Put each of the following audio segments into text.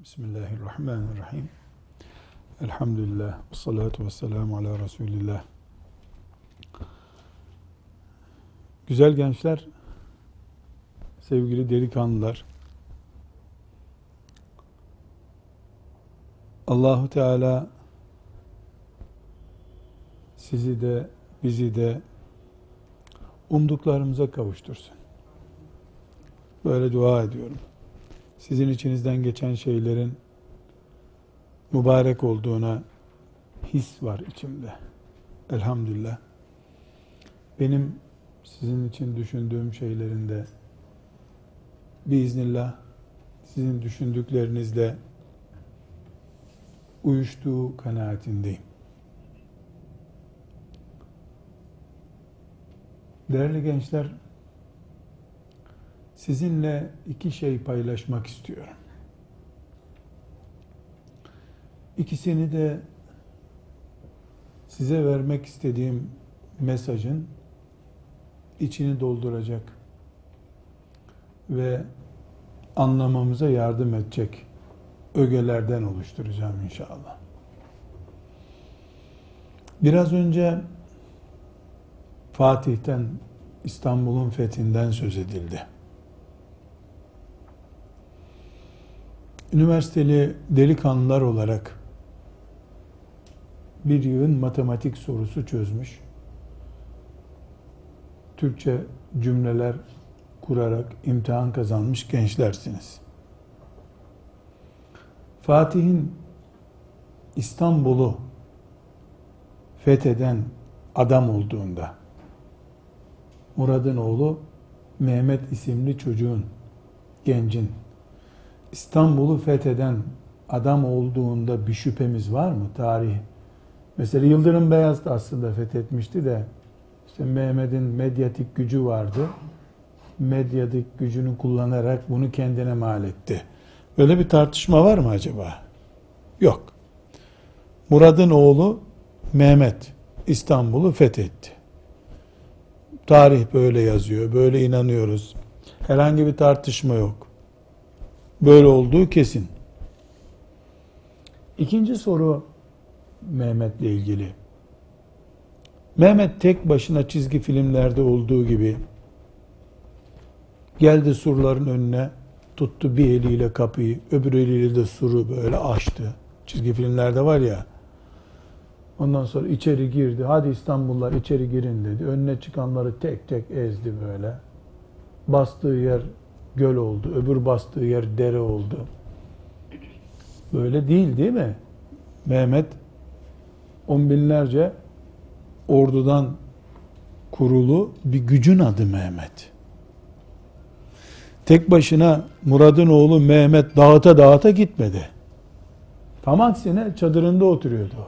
Bismillahirrahmanirrahim. Elhamdülillah. Ve salatu ve selamu ala Resulillah. Güzel gençler, sevgili delikanlılar, Allahu Teala sizi de bizi de umduklarımıza kavuştursun. Böyle dua ediyorum. Sizin içinizden geçen şeylerin mübarek olduğuna his var içimde. Elhamdülillah. Benim sizin için düşündüğüm şeylerin de biiznillah sizin düşündüklerinizle uyuştuğu kanaatindeyim. Değerli gençler, sizinle iki şey paylaşmak istiyorum. İkisini de size vermek istediğim mesajın içini dolduracak ve anlamamıza yardım edecek ögelerden oluşturacağım inşallah. Biraz önce Fatih'ten İstanbul'un fethinden söz edildi. Üniversiteli delikanlılar olarak bir yığın matematik sorusu çözmüş. Türkçe cümleler kurarak imtihan kazanmış gençlersiniz. Fatih'in İstanbul'u fetheden adam olduğunda Murad'ın oğlu Mehmet isimli çocuğun, gencin İstanbul'u fetheden adam olduğunda bir şüphemiz var mı? Tarih. Mesela Yıldırım Beyaz da aslında fethetmişti de işte Mehmet'in medyatik gücü vardı. Medyatik gücünü kullanarak bunu kendine mal etti. Böyle bir tartışma var mı acaba? Yok. Murad'ın oğlu Mehmet İstanbul'u fethetti. Tarih böyle yazıyor, böyle inanıyoruz. Herhangi bir tartışma yok. Böyle olduğu kesin. İkinci soru Mehmet'le ilgili. Mehmet tek başına çizgi filmlerde olduğu gibi geldi surların önüne tuttu bir eliyle kapıyı öbür eliyle de suru böyle açtı. Çizgi filmlerde var ya ondan sonra içeri girdi. Hadi İstanbullar içeri girin dedi. Önüne çıkanları tek tek ezdi böyle. Bastığı yer göl oldu. Öbür bastığı yer dere oldu. Böyle değil değil mi? Mehmet on binlerce ordudan kurulu bir gücün adı Mehmet. Tek başına Murad'ın oğlu Mehmet dağıta dağıta gitmedi. Tam aksine çadırında oturuyordu.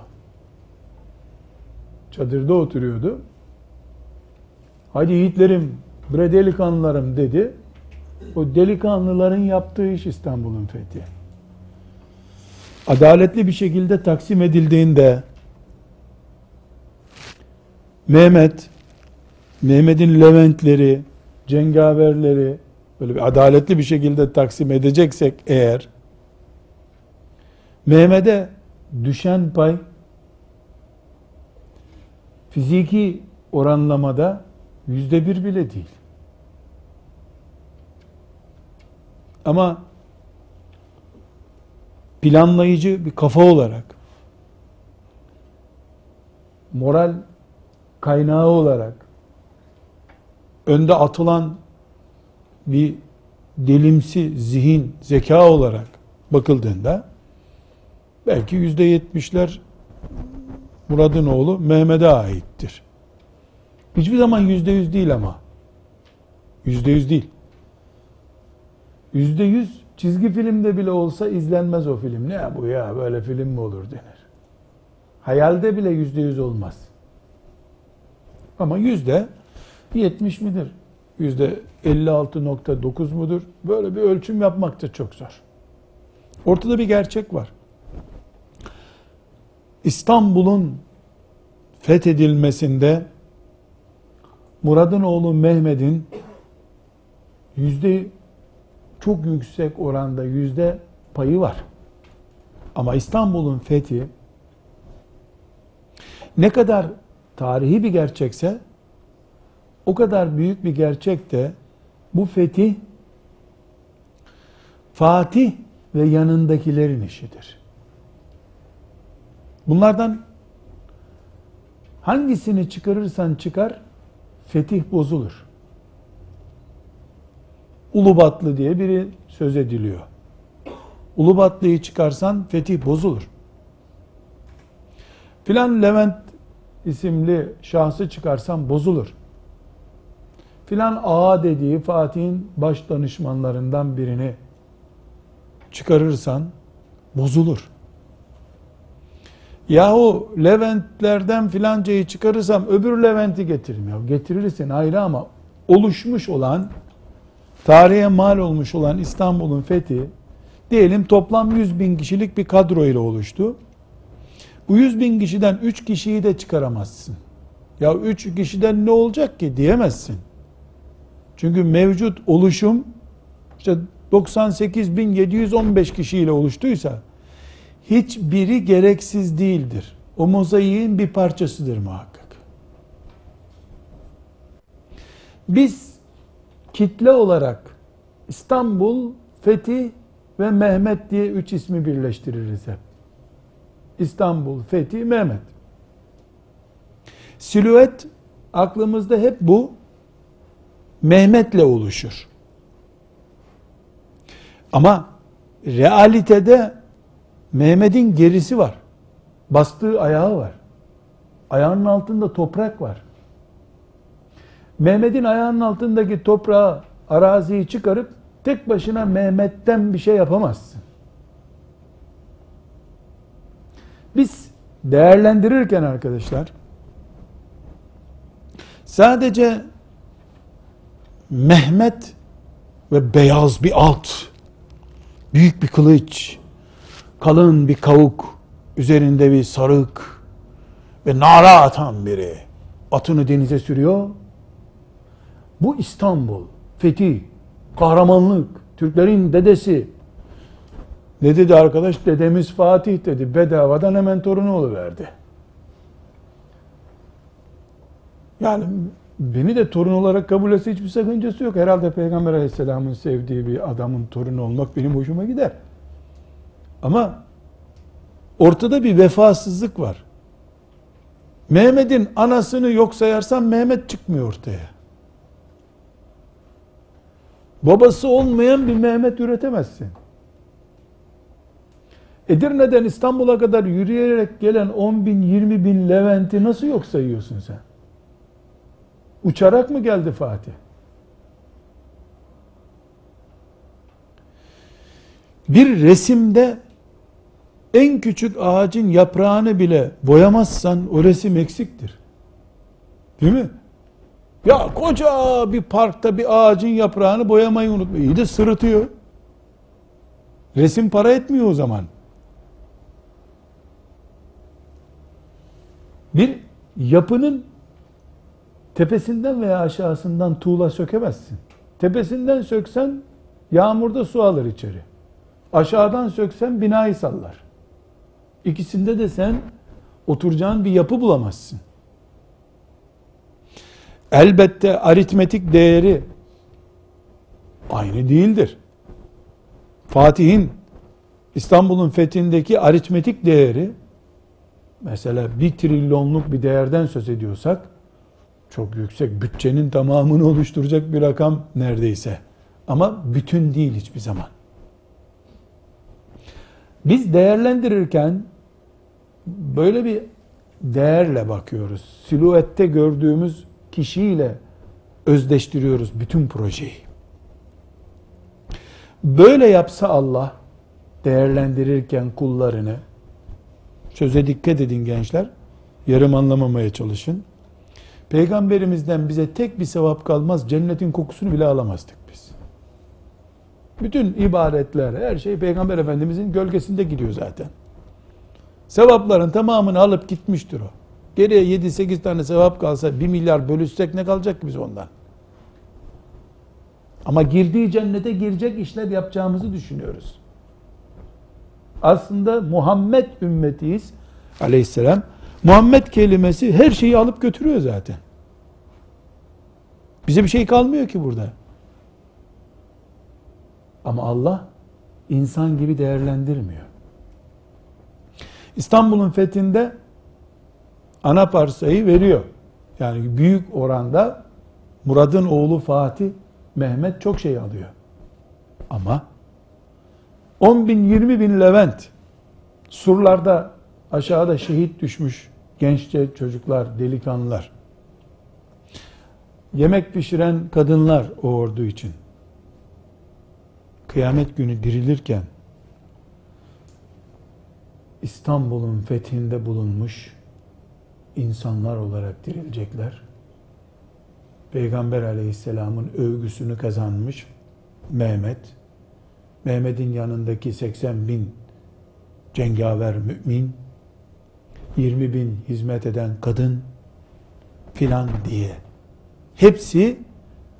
Çadırda oturuyordu. Hadi yiğitlerim, bre delikanlılarım dedi. O delikanlıların yaptığı iş İstanbul'un fethi. Adaletli bir şekilde taksim edildiğinde Mehmet, Mehmet'in Leventleri, cengaverleri böyle bir adaletli bir şekilde taksim edeceksek eğer Mehmet'e düşen pay fiziki oranlamada yüzde bir bile değil. Ama planlayıcı bir kafa olarak moral kaynağı olarak önde atılan bir delimsi zihin, zeka olarak bakıldığında belki yüzde yetmişler Murad'ın oğlu Mehmet'e aittir. Hiçbir zaman yüzde yüz değil ama. Yüzde yüz değil. Yüzde yüz çizgi filmde bile olsa izlenmez o film. Ne bu ya böyle film mi olur denir. Hayalde bile yüzde yüz olmaz. Ama yüzde yetmiş midir? Yüzde 56.9 mudur? Böyle bir ölçüm yapmak da çok zor. Ortada bir gerçek var. İstanbul'un fethedilmesinde Murad'ın oğlu Mehmet'in yüzde çok yüksek oranda yüzde payı var. Ama İstanbul'un fethi ne kadar tarihi bir gerçekse o kadar büyük bir gerçek de bu fetih Fatih ve yanındakilerin işidir. Bunlardan hangisini çıkarırsan çıkar fetih bozulur. Ulubatlı diye biri söz ediliyor. Ulubatlı'yı çıkarsan fetih bozulur. Filan Levent isimli şahsı çıkarsan bozulur. Filan ağa dediği Fatih'in baş danışmanlarından birini çıkarırsan bozulur. Yahu Leventlerden filancayı çıkarırsam öbür Levent'i getiririm. Ya getirirsin ayrı ama oluşmuş olan tarihe mal olmuş olan İstanbul'un fethi diyelim toplam 100 bin kişilik bir kadro ile oluştu. Bu 100 bin kişiden 3 kişiyi de çıkaramazsın. Ya 3 kişiden ne olacak ki diyemezsin. Çünkü mevcut oluşum işte 98.715 kişiyle oluştuysa hiçbiri gereksiz değildir. O mozaiğin bir parçasıdır muhakkak. Biz kitle olarak İstanbul, Fethi ve Mehmet diye üç ismi birleştiririz hep. İstanbul, Fethi, Mehmet. Silüet aklımızda hep bu Mehmet'le oluşur. Ama realitede Mehmet'in gerisi var. Bastığı ayağı var. Ayağının altında toprak var. Mehmet'in ayağının altındaki toprağı, araziyi çıkarıp tek başına Mehmet'ten bir şey yapamazsın. Biz değerlendirirken arkadaşlar sadece Mehmet ve beyaz bir at, büyük bir kılıç, kalın bir kavuk, üzerinde bir sarık ve nara atan biri atını denize sürüyor. Bu İstanbul, fethi, kahramanlık, Türklerin dedesi. Ne dedi arkadaş? Dedemiz Fatih dedi. Bedavadan hemen torunu verdi. Yani beni de torun olarak kabul etse hiçbir sakıncası yok. Herhalde Peygamber Aleyhisselam'ın sevdiği bir adamın torunu olmak benim hoşuma gider. Ama ortada bir vefasızlık var. Mehmet'in anasını yok sayarsan Mehmet çıkmıyor ortaya. Babası olmayan bir Mehmet üretemezsin. Edirne'den İstanbul'a kadar yürüyerek gelen 10 bin, 20 bin Levent'i nasıl yok sayıyorsun sen? Uçarak mı geldi Fatih? Bir resimde en küçük ağacın yaprağını bile boyamazsan o resim eksiktir. Değil mi? Ya koca bir parkta bir ağacın yaprağını boyamayı unutma. İyi de sırıtıyor. Resim para etmiyor o zaman. Bir yapının tepesinden veya aşağısından tuğla sökemezsin. Tepesinden söksen yağmurda su alır içeri. Aşağıdan söksen binayı sallar. İkisinde de sen oturacağın bir yapı bulamazsın. Elbette aritmetik değeri aynı değildir. Fatih'in İstanbul'un fethindeki aritmetik değeri mesela bir trilyonluk bir değerden söz ediyorsak çok yüksek bütçenin tamamını oluşturacak bir rakam neredeyse. Ama bütün değil hiçbir zaman. Biz değerlendirirken böyle bir değerle bakıyoruz. Silüette gördüğümüz kişiyle özdeştiriyoruz bütün projeyi. Böyle yapsa Allah değerlendirirken kullarını söze dikkat edin gençler. Yarım anlamamaya çalışın. Peygamberimizden bize tek bir sevap kalmaz. Cennetin kokusunu bile alamazdık biz. Bütün ibadetler, her şey Peygamber Efendimizin gölgesinde gidiyor zaten. Sevapların tamamını alıp gitmiştir o. Geriye 7-8 tane sevap kalsa 1 milyar bölüşsek ne kalacak ki biz ondan? Ama girdiği cennete girecek işler yapacağımızı düşünüyoruz. Aslında Muhammed ümmetiyiz aleyhisselam. Muhammed kelimesi her şeyi alıp götürüyor zaten. Bize bir şey kalmıyor ki burada. Ama Allah insan gibi değerlendirmiyor. İstanbul'un fethinde ana parsayı veriyor. Yani büyük oranda Murad'ın oğlu Fatih Mehmet çok şey alıyor. Ama 10 bin 20 bin Levent surlarda aşağıda şehit düşmüş genççe çocuklar, delikanlılar. Yemek pişiren kadınlar o ordu için. Kıyamet günü dirilirken İstanbul'un fethinde bulunmuş insanlar olarak dirilecekler. Peygamber aleyhisselamın övgüsünü kazanmış Mehmet, Mehmet'in yanındaki 80 bin cengaver mümin, 20 bin hizmet eden kadın filan diye hepsi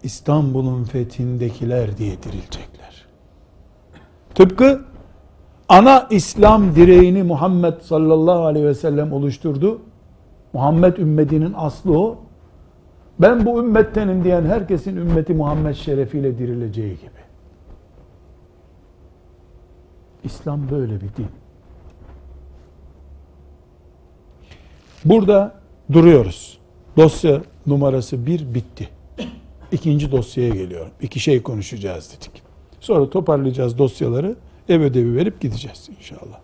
İstanbul'un fethindekiler diye dirilecekler. Tıpkı ana İslam direğini Muhammed sallallahu aleyhi ve sellem oluşturdu. Muhammed ümmetinin aslı o. Ben bu ümmettenim diyen herkesin ümmeti Muhammed şerefiyle dirileceği gibi. İslam böyle bir din. Burada duruyoruz. Dosya numarası bir bitti. İkinci dosyaya geliyorum. İki şey konuşacağız dedik. Sonra toparlayacağız dosyaları. Ev ödevi verip gideceğiz inşallah.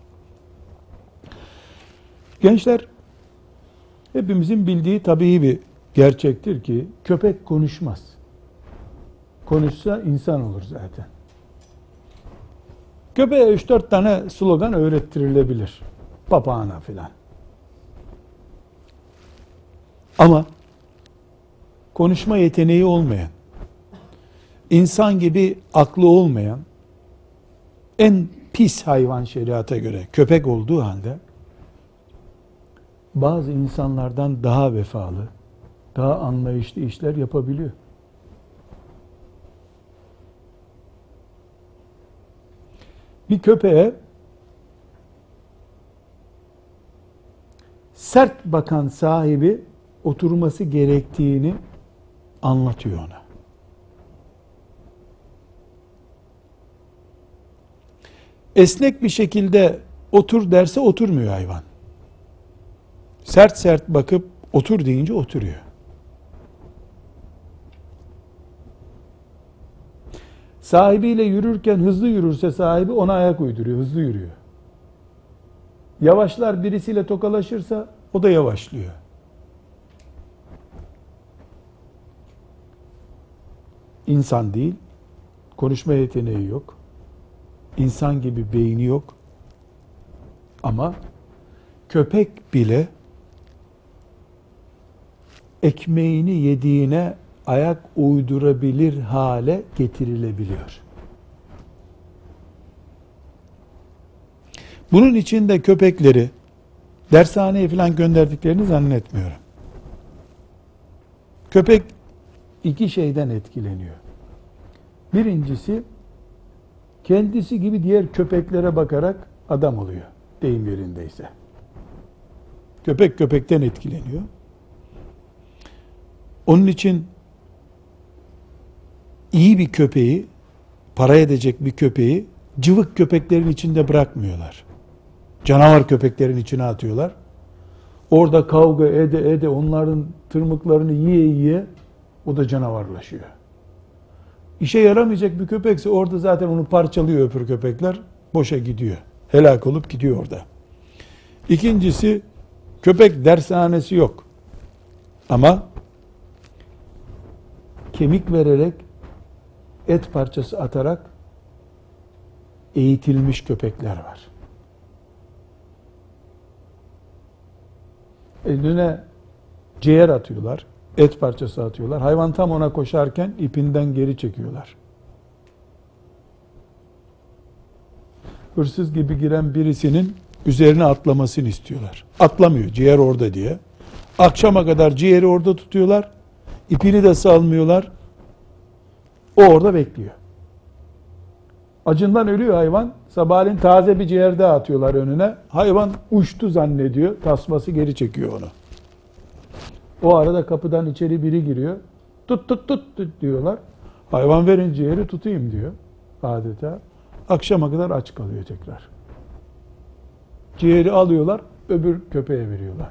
Gençler, hepimizin bildiği tabii bir gerçektir ki köpek konuşmaz. Konuşsa insan olur zaten. Köpeğe 3-4 tane slogan öğrettirilebilir. Papağana filan. Ama konuşma yeteneği olmayan, insan gibi aklı olmayan, en pis hayvan şeriata göre köpek olduğu halde bazı insanlardan daha vefalı, daha anlayışlı işler yapabiliyor. Bir köpeğe sert bakan sahibi oturması gerektiğini anlatıyor ona. Esnek bir şekilde otur derse oturmuyor hayvan. Sert sert bakıp otur deyince oturuyor. Sahibiyle yürürken hızlı yürürse sahibi ona ayak uyduruyor, hızlı yürüyor. Yavaşlar birisiyle tokalaşırsa o da yavaşlıyor. İnsan değil, konuşma yeteneği yok. İnsan gibi beyni yok. Ama köpek bile ekmeğini yediğine ayak uydurabilir hale getirilebiliyor. Bunun için de köpekleri dershaneye falan gönderdiklerini zannetmiyorum. Köpek iki şeyden etkileniyor. Birincisi kendisi gibi diğer köpeklere bakarak adam oluyor. Deyim yerindeyse. Köpek köpekten etkileniyor. Onun için iyi bir köpeği, para edecek bir köpeği cıvık köpeklerin içinde bırakmıyorlar. Canavar köpeklerin içine atıyorlar. Orada kavga ede ede onların tırmıklarını yiye yiye o da canavarlaşıyor. İşe yaramayacak bir köpekse orada zaten onu parçalıyor öpür köpekler. Boşa gidiyor. Helak olup gidiyor orada. İkincisi köpek dershanesi yok. Ama kemik vererek et parçası atarak eğitilmiş köpekler var. Eline ciğer atıyorlar, et parçası atıyorlar. Hayvan tam ona koşarken ipinden geri çekiyorlar. Hırsız gibi giren birisinin üzerine atlamasını istiyorlar. Atlamıyor, ciğer orada diye. Akşama kadar ciğeri orada tutuyorlar. İpini de salmıyorlar. O orada bekliyor. Acından ölüyor hayvan. Sabahleyin taze bir ciğerde atıyorlar önüne. Hayvan uçtu zannediyor. Tasması geri çekiyor onu. O arada kapıdan içeri biri giriyor. Tut tut tut, tut diyorlar. Hayvan verin ciğeri tutayım diyor adeta. Akşama kadar aç kalıyor tekrar. Ciğeri alıyorlar, öbür köpeğe veriyorlar.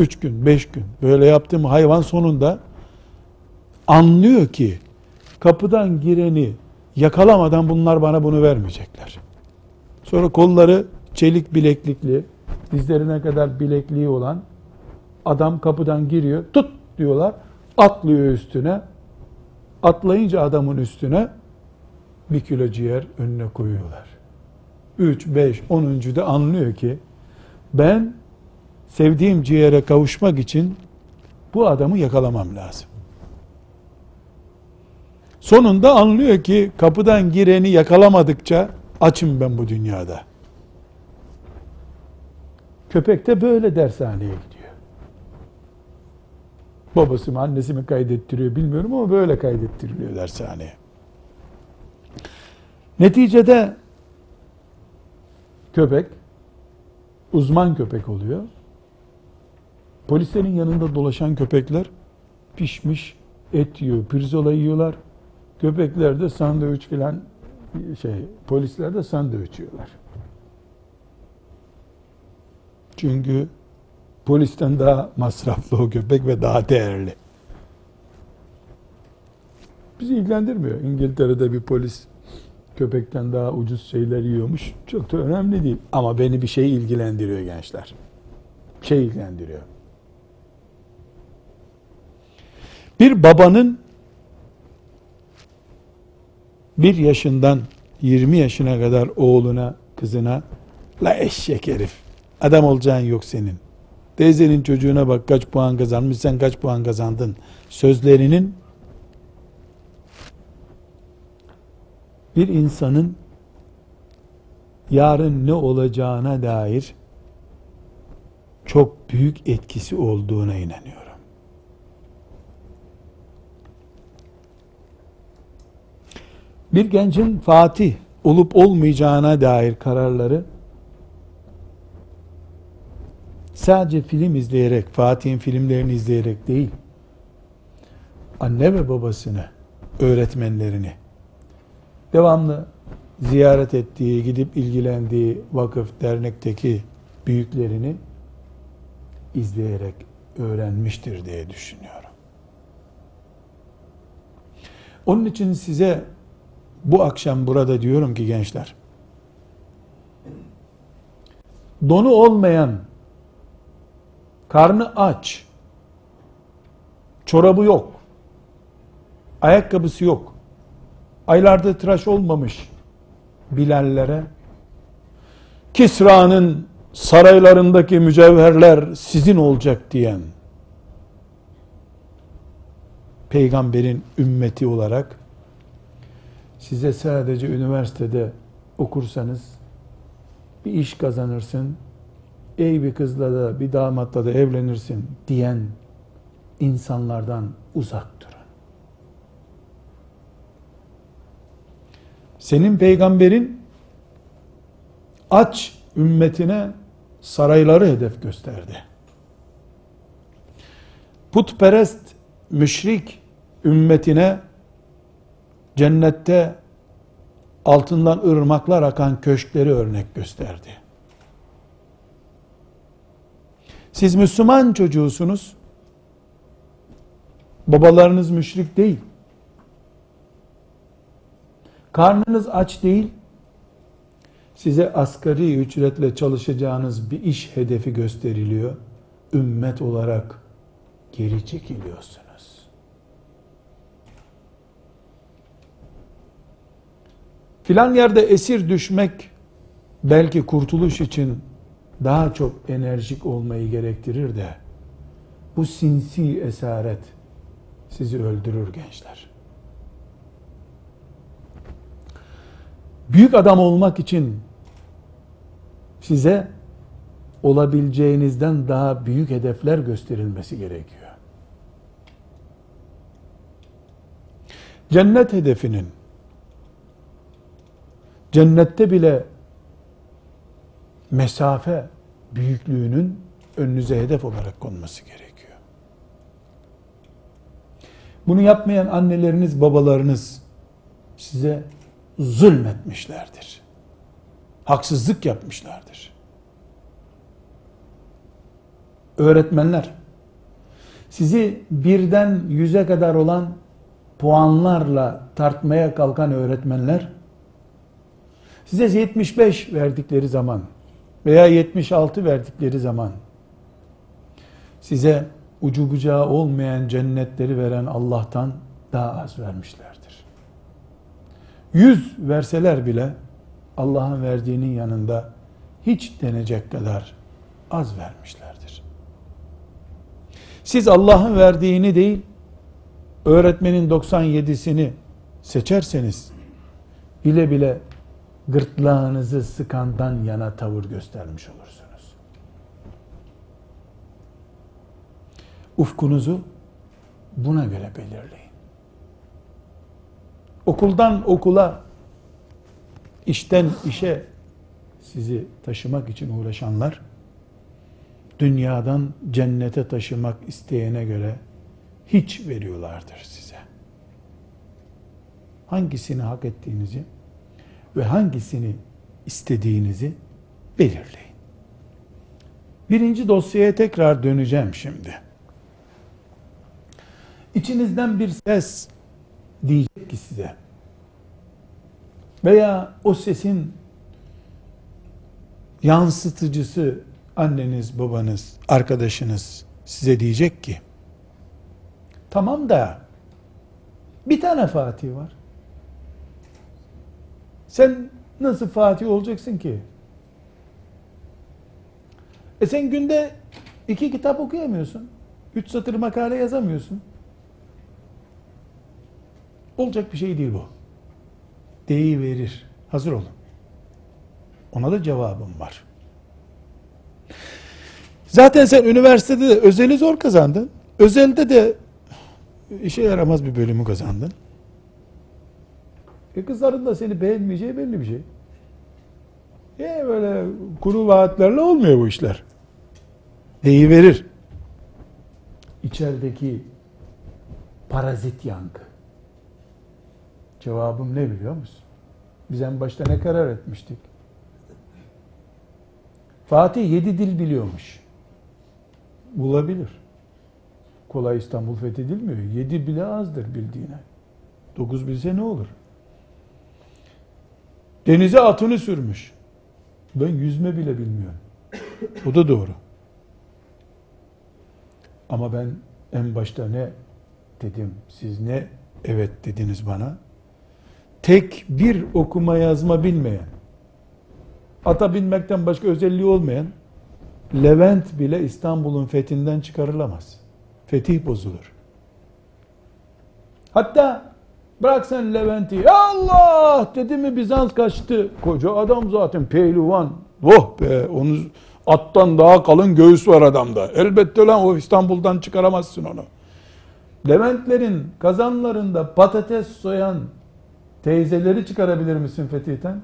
Üç gün, beş gün böyle yaptığım hayvan sonunda anlıyor ki kapıdan gireni yakalamadan bunlar bana bunu vermeyecekler. Sonra kolları çelik bileklikli, dizlerine kadar bilekliği olan adam kapıdan giriyor. Tut diyorlar. Atlıyor üstüne. Atlayınca adamın üstüne bir kilo ciğer önüne koyuyorlar. 3, 5, 10. de anlıyor ki ben sevdiğim ciğere kavuşmak için bu adamı yakalamam lazım. Sonunda anlıyor ki kapıdan gireni yakalamadıkça açım ben bu dünyada. Köpek de böyle dershaneye gidiyor. Babası mı annesi mi kaydettiriyor bilmiyorum ama böyle kaydettiriliyor dershaneye. Neticede köpek uzman köpek oluyor. Polislerin yanında dolaşan köpekler pişmiş et yiyor, pirzola yiyorlar. Köpekler de sandviç filan şey, polisler de sandviç yiyorlar. Çünkü polisten daha masraflı o köpek ve daha değerli. Bizi ilgilendirmiyor. İngiltere'de bir polis köpekten daha ucuz şeyler yiyormuş. Çok da önemli değil. Ama beni bir şey ilgilendiriyor gençler. Bir şey ilgilendiriyor. Bir babanın bir yaşından 20 yaşına kadar oğluna, kızına la eşek herif adam olacağın yok senin. Teyzenin çocuğuna bak kaç puan kazanmış sen kaç puan kazandın sözlerinin bir insanın yarın ne olacağına dair çok büyük etkisi olduğuna inanıyorum. Bir gencin fatih olup olmayacağına dair kararları sadece film izleyerek, Fatih'in filmlerini izleyerek değil, anne ve babasını, öğretmenlerini, devamlı ziyaret ettiği, gidip ilgilendiği vakıf, dernekteki büyüklerini izleyerek öğrenmiştir diye düşünüyorum. Onun için size bu akşam burada diyorum ki gençler, donu olmayan, karnı aç, çorabı yok, ayakkabısı yok, aylarda tıraş olmamış Bilallere, Kisra'nın saraylarındaki mücevherler sizin olacak diyen, peygamberin ümmeti olarak size sadece üniversitede okursanız bir iş kazanırsın, ey bir kızla da bir damatla da evlenirsin diyen insanlardan uzak durun. Senin peygamberin aç ümmetine sarayları hedef gösterdi. Putperest müşrik ümmetine cennette altından ırmaklar akan köşkleri örnek gösterdi. Siz Müslüman çocuğusunuz. Babalarınız müşrik değil. Karnınız aç değil. Size asgari ücretle çalışacağınız bir iş hedefi gösteriliyor. Ümmet olarak geri çekiliyorsunuz. Filan yerde esir düşmek belki kurtuluş için daha çok enerjik olmayı gerektirir de bu sinsi esaret sizi öldürür gençler. Büyük adam olmak için size olabileceğinizden daha büyük hedefler gösterilmesi gerekiyor. Cennet hedefinin Cennette bile mesafe büyüklüğünün önünüze hedef olarak konması gerekiyor. Bunu yapmayan anneleriniz, babalarınız size zulmetmişlerdir. Haksızlık yapmışlardır. Öğretmenler sizi birden yüze kadar olan puanlarla tartmaya kalkan öğretmenler size 75 verdikleri zaman veya 76 verdikleri zaman size ucu bucağı olmayan cennetleri veren Allah'tan daha az vermişlerdir. 100 verseler bile Allah'ın verdiğinin yanında hiç denecek kadar az vermişlerdir. Siz Allah'ın verdiğini değil, öğretmenin 97'sini seçerseniz bile bile gırtlağınızı sıkandan yana tavır göstermiş olursunuz. Ufkunuzu buna göre belirleyin. Okuldan okula, işten işe sizi taşımak için uğraşanlar, dünyadan cennete taşımak isteyene göre hiç veriyorlardır size. Hangisini hak ettiğinizi ve hangisini istediğinizi belirleyin. Birinci dosyaya tekrar döneceğim şimdi. İçinizden bir ses diyecek ki size veya o sesin yansıtıcısı anneniz, babanız, arkadaşınız size diyecek ki tamam da bir tane Fatih var. Sen nasıl Fatih olacaksın ki? E sen günde iki kitap okuyamıyorsun. Üç satır makale yazamıyorsun. Olacak bir şey değil bu. Deyi verir. Hazır olun. Ona da cevabım var. Zaten sen üniversitede de özeli zor kazandın. Özelde de işe yaramaz bir bölümü kazandın. E kızların da seni beğenmeyeceği belli bir şey. E böyle kuru vaatlerle olmuyor bu işler. Deyiverir. İçerideki parazit yankı. Cevabım ne biliyor musun? Biz en başta ne karar etmiştik? Fatih yedi dil biliyormuş. Bulabilir. Kolay İstanbul fethedilmiyor. Yedi bile azdır bildiğine. Dokuz bilse ne olur? Denize atını sürmüş. Ben yüzme bile bilmiyorum. O da doğru. Ama ben en başta ne dedim? Siz ne evet dediniz bana? Tek bir okuma yazma bilmeyen, ata binmekten başka özelliği olmayan Levent bile İstanbul'un fethinden çıkarılamaz. Fetih bozulur. Hatta bırak sen Levent'i Allah dedi mi Bizans kaçtı. Koca adam zaten pehlivan. Oh be onu attan daha kalın göğüs var adamda. Elbette lan o İstanbul'dan çıkaramazsın onu. Leventlerin kazanlarında patates soyan teyzeleri çıkarabilir misin fetihten?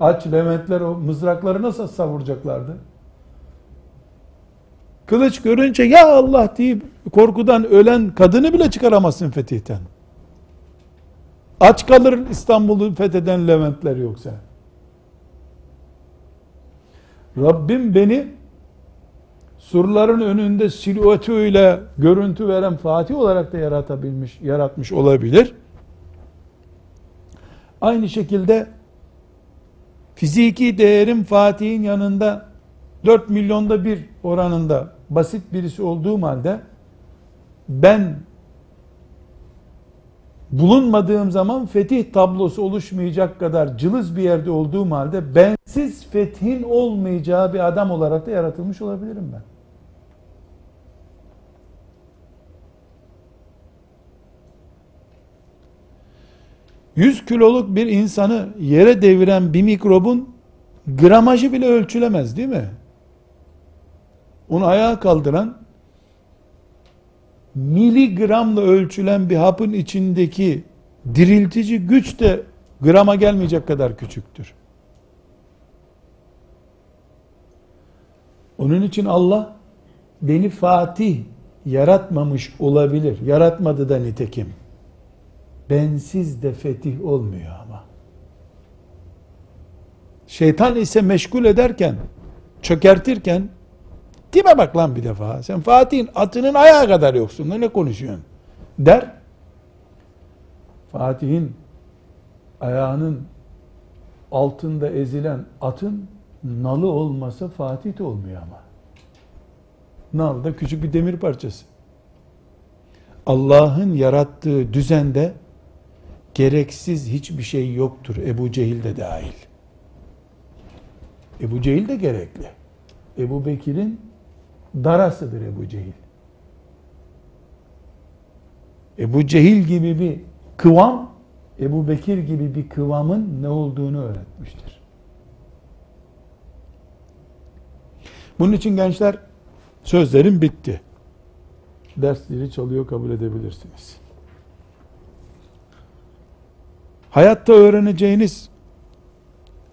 Aç Leventler o mızrakları nasıl savuracaklardı? Kılıç görünce ya Allah deyip korkudan ölen kadını bile çıkaramazsın fetihten. Aç kalır İstanbul'u fetheden Leventler yoksa. Rabbim beni surların önünde silüetiyle görüntü veren Fatih olarak da yaratabilmiş, yaratmış olabilir. Aynı şekilde fiziki değerim Fatih'in yanında 4 milyonda bir oranında basit birisi olduğum halde ben bulunmadığım zaman fetih tablosu oluşmayacak kadar cılız bir yerde olduğum halde bensiz fethin olmayacağı bir adam olarak da yaratılmış olabilirim ben. Yüz kiloluk bir insanı yere deviren bir mikrobun gramajı bile ölçülemez değil mi? Onu ayağa kaldıran miligramla ölçülen bir hapın içindeki diriltici güç de Grama gelmeyecek kadar küçüktür. Onun için Allah beni Fatih yaratmamış olabilir. Yaratmadı da nitekim. Bensiz de fetih olmuyor ama. Şeytan ise meşgul ederken, çökertirken, tipe bak lan bir defa. Sen Fatih'in atının ayağı kadar yoksun. Ne konuşuyorsun? Der. Fatih'in ayağının altında ezilen atın nalı olmasa Fatih de olmuyor ama. Nal da küçük bir demir parçası. Allah'ın yarattığı düzende gereksiz hiçbir şey yoktur. Ebu Cehil de dahil. Ebu Cehil de gerekli. Ebu Bekir'in darasıdır Ebu Cehil. Ebu Cehil gibi bir kıvam, Ebu Bekir gibi bir kıvamın ne olduğunu öğretmiştir. Bunun için gençler sözlerim bitti. Dersleri çalıyor kabul edebilirsiniz. Hayatta öğreneceğiniz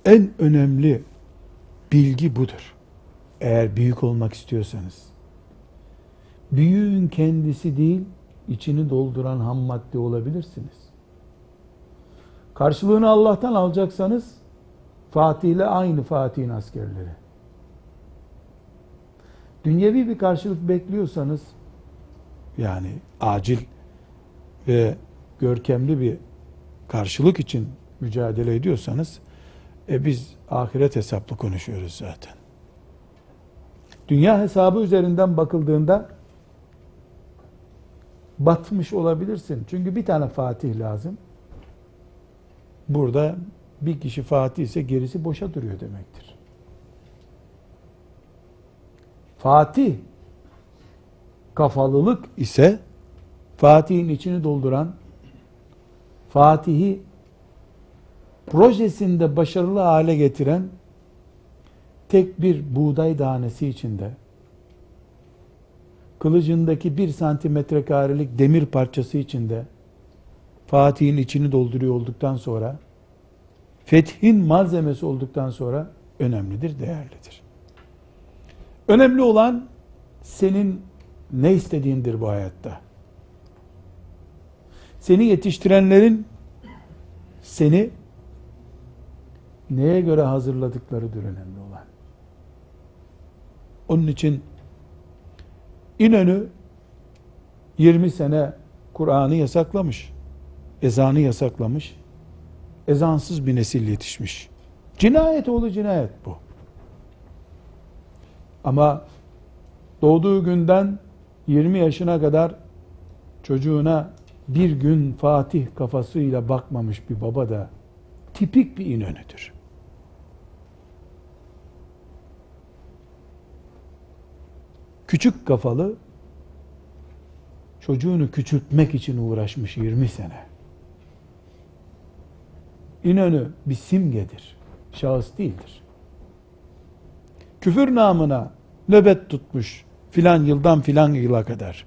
en önemli bilgi budur. Eğer büyük olmak istiyorsanız. Büyüğün kendisi değil, içini dolduran ham madde olabilirsiniz. Karşılığını Allah'tan alacaksanız Fatih ile aynı Fatih'in askerleri. Dünyevi bir karşılık bekliyorsanız yani acil ve görkemli bir karşılık için mücadele ediyorsanız e biz ahiret hesaplı konuşuyoruz zaten. Dünya hesabı üzerinden bakıldığında batmış olabilirsin. Çünkü bir tane Fatih lazım. Burada bir kişi Fatih ise gerisi boşa duruyor demektir. Fatih kafalılık ise Fatih'in içini dolduran Fatih'i projesinde başarılı hale getiren tek bir buğday tanesi içinde kılıcındaki bir santimetre karelik demir parçası içinde Fatih'in içini dolduruyor olduktan sonra fethin malzemesi olduktan sonra önemlidir, değerlidir. Önemli olan senin ne istediğindir bu hayatta. Seni yetiştirenlerin seni neye göre hazırladıklarıdır önemli olan. Onun için İnönü 20 sene Kur'an'ı yasaklamış. Ezanı yasaklamış. Ezansız bir nesil yetişmiş. Cinayet oğlu cinayet bu. Ama doğduğu günden 20 yaşına kadar çocuğuna bir gün Fatih kafasıyla bakmamış bir baba da tipik bir inönüdür. Küçük kafalı çocuğunu küçültmek için uğraşmış 20 sene. İnönü bir simgedir. Şahıs değildir. Küfür namına nöbet tutmuş filan yıldan filan yıla kadar.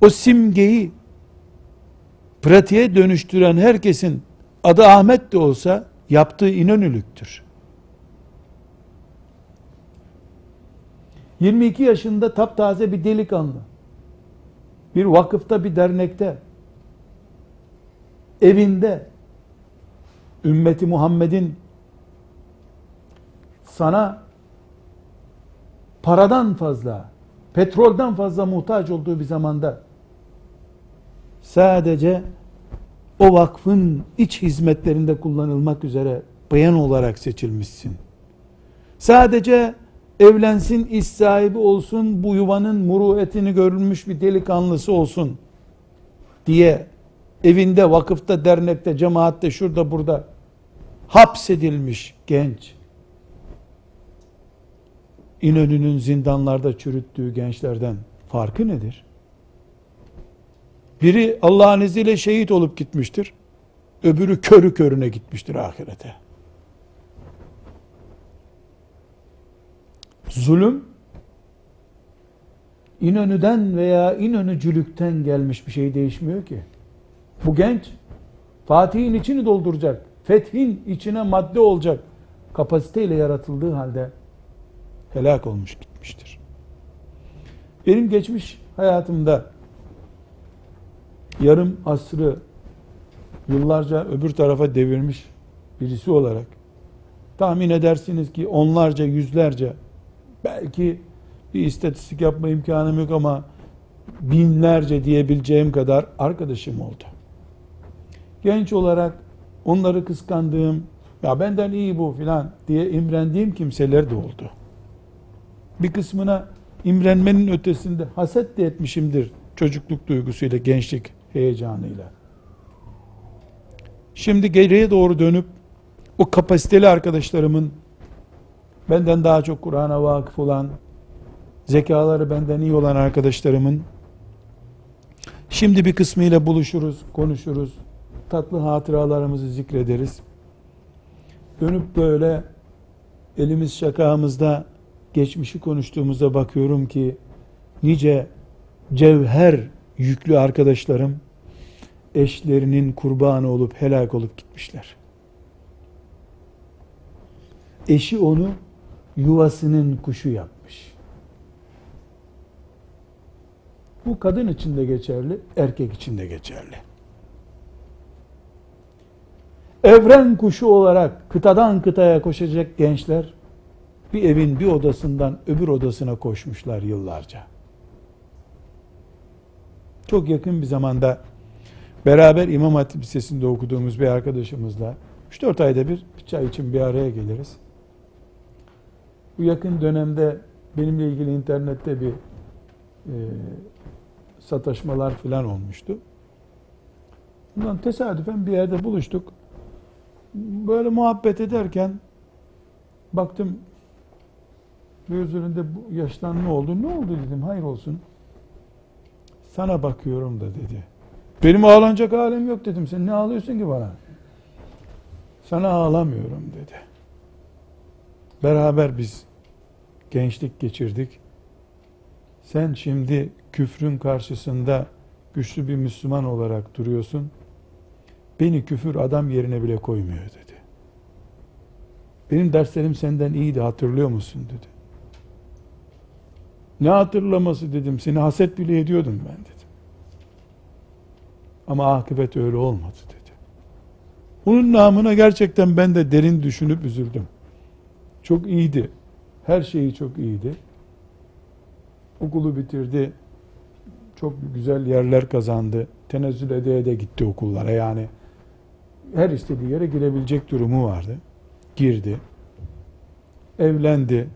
O simgeyi pratiğe dönüştüren herkesin adı Ahmet de olsa yaptığı inönülüktür. 22 yaşında taptaze bir delikanlı. Bir vakıfta, bir dernekte, evinde, ümmeti Muhammed'in sana paradan fazla, petrolden fazla muhtaç olduğu bir zamanda sadece o vakfın iç hizmetlerinde kullanılmak üzere bayan olarak seçilmişsin. Sadece evlensin, iş sahibi olsun, bu yuvanın muruetini görülmüş bir delikanlısı olsun diye evinde, vakıfta, dernekte, cemaatte, şurada, burada hapsedilmiş genç. İnönü'nün zindanlarda çürüttüğü gençlerden farkı nedir? Biri Allah'ın izniyle şehit olup gitmiştir. Öbürü körü körüne gitmiştir ahirete. Zulüm İnönü'den veya İnönücülükten gelmiş bir şey değişmiyor ki. Bu genç Fatih'in içini dolduracak, fethin içine madde olacak kapasiteyle yaratıldığı halde helak olmuş gitmiştir. Benim geçmiş hayatımda yarım asrı yıllarca öbür tarafa devirmiş birisi olarak tahmin edersiniz ki onlarca, yüzlerce belki bir istatistik yapma imkanım yok ama binlerce diyebileceğim kadar arkadaşım oldu. Genç olarak onları kıskandığım, ya benden iyi bu filan diye imrendiğim kimseler de oldu. Bir kısmına imrenmenin ötesinde haset de etmişimdir çocukluk duygusuyla, gençlik heyecanıyla. Şimdi geriye doğru dönüp o kapasiteli arkadaşlarımın benden daha çok Kur'an'a vakıf olan, zekaları benden iyi olan arkadaşlarımın şimdi bir kısmıyla buluşuruz, konuşuruz, tatlı hatıralarımızı zikrederiz. Dönüp böyle elimiz şakağımızda geçmişi konuştuğumuzda bakıyorum ki nice cevher yüklü arkadaşlarım eşlerinin kurbanı olup helak olup gitmişler. Eşi onu yuvasının kuşu yapmış. Bu kadın için de geçerli, erkek için de geçerli. Evren kuşu olarak kıtadan kıtaya koşacak gençler bir evin bir odasından öbür odasına koşmuşlar yıllarca. Çok yakın bir zamanda beraber İmam Hatip Lisesi'nde okuduğumuz bir arkadaşımızla 3-4 ayda bir, bir çay için bir araya geliriz. Bu yakın dönemde benimle ilgili internette bir e, sataşmalar filan olmuştu. Bundan tesadüfen bir yerde buluştuk. Böyle muhabbet ederken baktım gözlerinde bu yaştan ne oldu? Ne oldu dedim. Hayır olsun. Sana bakıyorum da dedi. Benim ağlanacak halim yok dedim. Sen ne ağlıyorsun ki bana? Sana ağlamıyorum dedi. Beraber biz gençlik geçirdik. Sen şimdi küfrün karşısında güçlü bir Müslüman olarak duruyorsun. Beni küfür adam yerine bile koymuyor dedi. Benim derslerim senden iyiydi hatırlıyor musun dedi. Ne hatırlaması dedim. Seni haset bile ediyordum ben dedim. Ama akıbet öyle olmadı dedi. Bunun namına gerçekten ben de derin düşünüp üzüldüm. Çok iyiydi. Her şeyi çok iyiydi. Okulu bitirdi. Çok güzel yerler kazandı. Tenezzül ede de gitti okullara. Yani her istediği yere girebilecek durumu vardı. Girdi. Evlendi.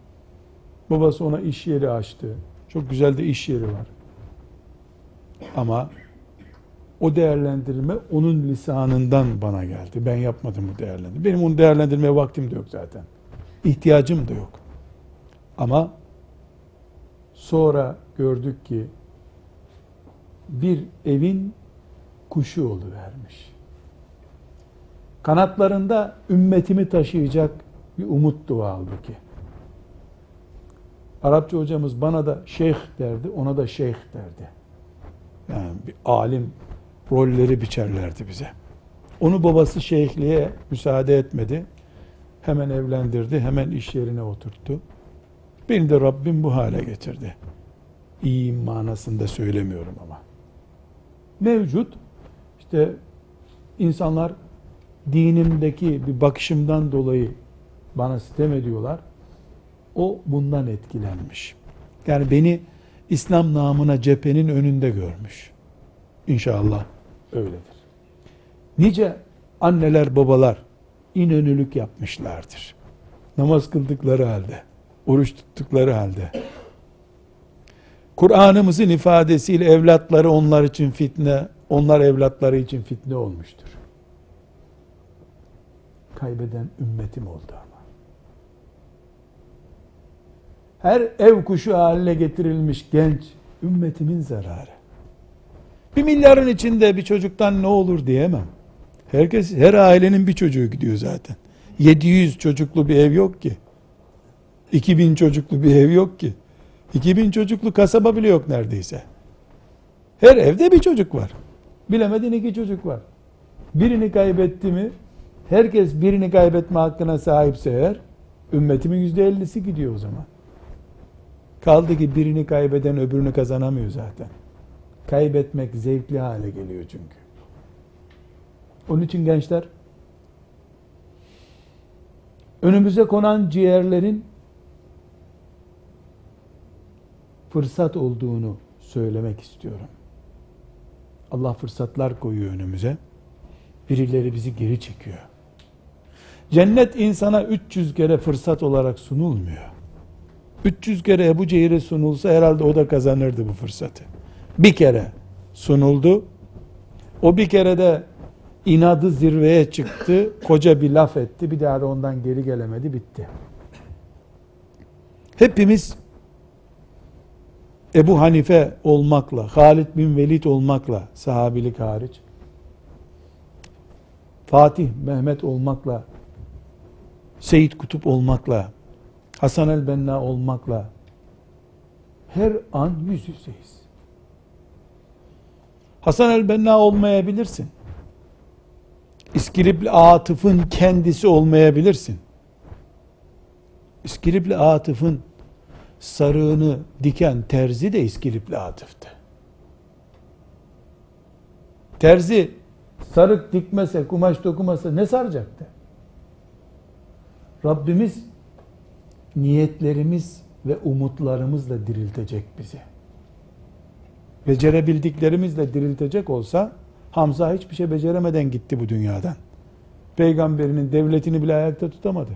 Babası ona iş yeri açtı. Çok güzel de iş yeri var. Ama o değerlendirme onun lisanından bana geldi. Ben yapmadım bu değerlendirme. Benim onu değerlendirmeye vaktim de yok zaten. İhtiyacım da yok. Ama sonra gördük ki bir evin kuşu vermiş. Kanatlarında ümmetimi taşıyacak bir umut dua halbuki. Arapça hocamız bana da şeyh derdi, ona da şeyh derdi. Yani bir alim rolleri biçerlerdi bize. Onu babası şeyhliğe müsaade etmedi. Hemen evlendirdi, hemen iş yerine oturttu. Beni de Rabbim bu hale getirdi. İyi manasında söylemiyorum ama. Mevcut, işte insanlar dinimdeki bir bakışımdan dolayı bana sitem ediyorlar. O bundan etkilenmiş. Yani beni İslam namına cephenin önünde görmüş. İnşallah öyledir. Nice anneler babalar inönülük yapmışlardır. Namaz kıldıkları halde, oruç tuttukları halde. Kur'an'ımızın ifadesiyle evlatları onlar için fitne, onlar evlatları için fitne olmuştur. Kaybeden ümmetim oldu ama. Her ev kuşu haline getirilmiş genç ümmetimin zararı. Bir milyarın içinde bir çocuktan ne olur diyemem. Herkes, her ailenin bir çocuğu gidiyor zaten. 700 çocuklu bir ev yok ki. 2000 çocuklu bir ev yok ki. 2000 çocuklu kasaba bile yok neredeyse. Her evde bir çocuk var. Bilemedin iki çocuk var. Birini kaybetti mi, herkes birini kaybetme hakkına sahipse eğer, ümmetimin yüzde ellisi gidiyor o zaman. Kaldı ki birini kaybeden öbürünü kazanamıyor zaten. Kaybetmek zevkli hale geliyor çünkü. Onun için gençler, önümüze konan ciğerlerin fırsat olduğunu söylemek istiyorum. Allah fırsatlar koyuyor önümüze. Birileri bizi geri çekiyor. Cennet insana 300 kere fırsat olarak sunulmuyor. 300 kere Ebu Cehil'e sunulsa herhalde o da kazanırdı bu fırsatı. Bir kere sunuldu. O bir kere de inadı zirveye çıktı. Koca bir laf etti. Bir daha da ondan geri gelemedi. Bitti. Hepimiz Ebu Hanife olmakla, Halid bin Velid olmakla, sahabilik hariç, Fatih Mehmet olmakla, Seyit Kutup olmakla, Hasan el Benna olmakla her an yüz yüzeyiz. Hasan el Benna olmayabilirsin. İskilipli Atıf'ın kendisi olmayabilirsin. İskilipli Atıf'ın sarığını diken terzi de İskilipli Atıf'tı. Terzi sarık dikmese, kumaş dokumasa ne saracaktı? Rabbimiz niyetlerimiz ve umutlarımızla diriltecek bizi. Becerebildiklerimizle diriltecek olsa Hamza hiçbir şey beceremeden gitti bu dünyadan. Peygamberinin devletini bile ayakta tutamadı.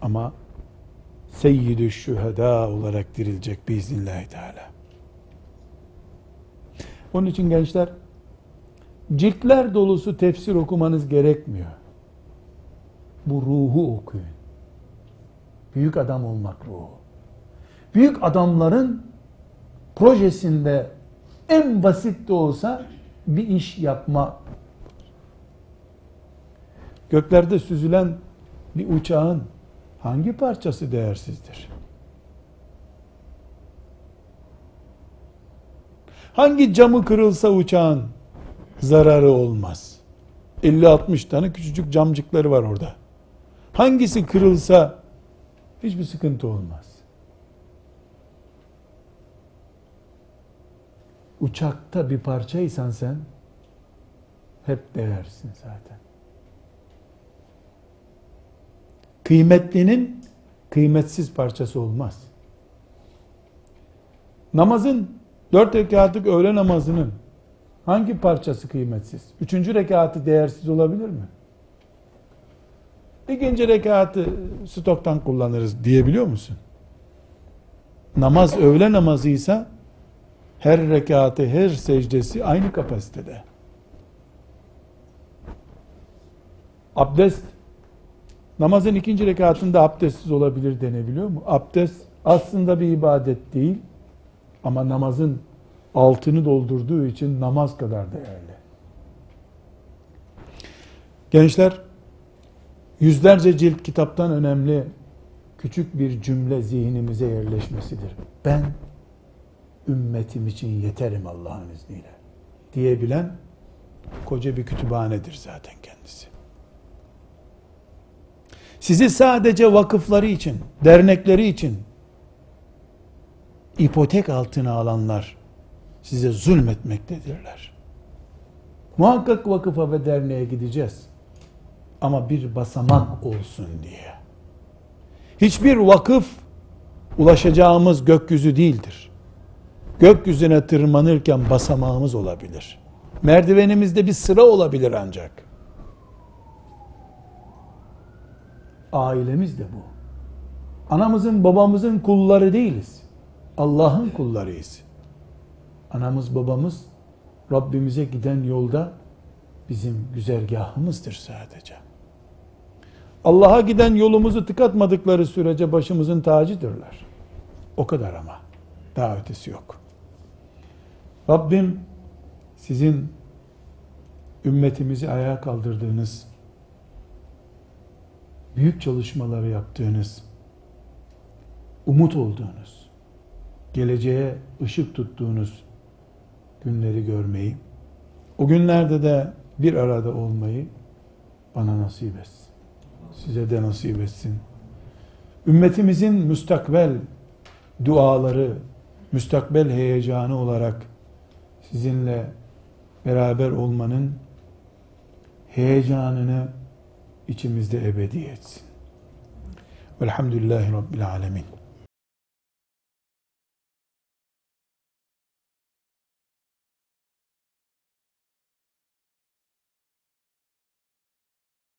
Ama seyyidü şüheda olarak dirilecek biiznillahü teala. Onun için gençler ciltler dolusu tefsir okumanız gerekmiyor. Bu ruhu okuyun. Büyük adam olmak ruhu. Büyük adamların projesinde en basit de olsa bir iş yapma. Göklerde süzülen bir uçağın hangi parçası değersizdir? Hangi camı kırılsa uçağın zararı olmaz. 50-60 tane küçücük camcıkları var orada. Hangisi kırılsa hiçbir sıkıntı olmaz. Uçakta bir parçaysan sen hep değersin zaten. Kıymetlinin kıymetsiz parçası olmaz. Namazın dört rekatlık öğle namazının hangi parçası kıymetsiz? Üçüncü rekatı değersiz olabilir mi? İkinci rekatı stoktan kullanırız diyebiliyor musun? Namaz öğle namazıysa her rekatı, her secdesi aynı kapasitede. Abdest namazın ikinci rekatında abdestsiz olabilir denebiliyor mu? Abdest aslında bir ibadet değil ama namazın altını doldurduğu için namaz kadar değerli. Gençler yüzlerce cilt kitaptan önemli küçük bir cümle zihnimize yerleşmesidir. Ben ümmetim için yeterim Allah'ın izniyle diyebilen koca bir kütüphanedir zaten kendisi. Sizi sadece vakıfları için, dernekleri için ipotek altına alanlar size zulmetmektedirler. Muhakkak vakıfa ve derneğe gideceğiz. Ama bir basamak olsun diye. Hiçbir vakıf ulaşacağımız gökyüzü değildir. Gökyüzüne tırmanırken basamağımız olabilir. Merdivenimizde bir sıra olabilir ancak. Ailemiz de bu. Anamızın babamızın kulları değiliz. Allah'ın kullarıyız. Anamız babamız Rabbimize giden yolda bizim güzergahımızdır sadece. Allah'a giden yolumuzu tıkatmadıkları sürece başımızın tacıdırlar. O kadar ama. Daha ötesi yok. Rabbim sizin ümmetimizi ayağa kaldırdığınız, büyük çalışmaları yaptığınız, umut olduğunuz, geleceğe ışık tuttuğunuz günleri görmeyi, O günlerde de bir arada olmayı bana nasip etsin. Size de nasip etsin. Ümmetimizin müstakbel duaları, müstakbel heyecanı olarak sizinle beraber olmanın heyecanını içimizde ebedi etsin. Velhamdülillahi Rabbil Alemin.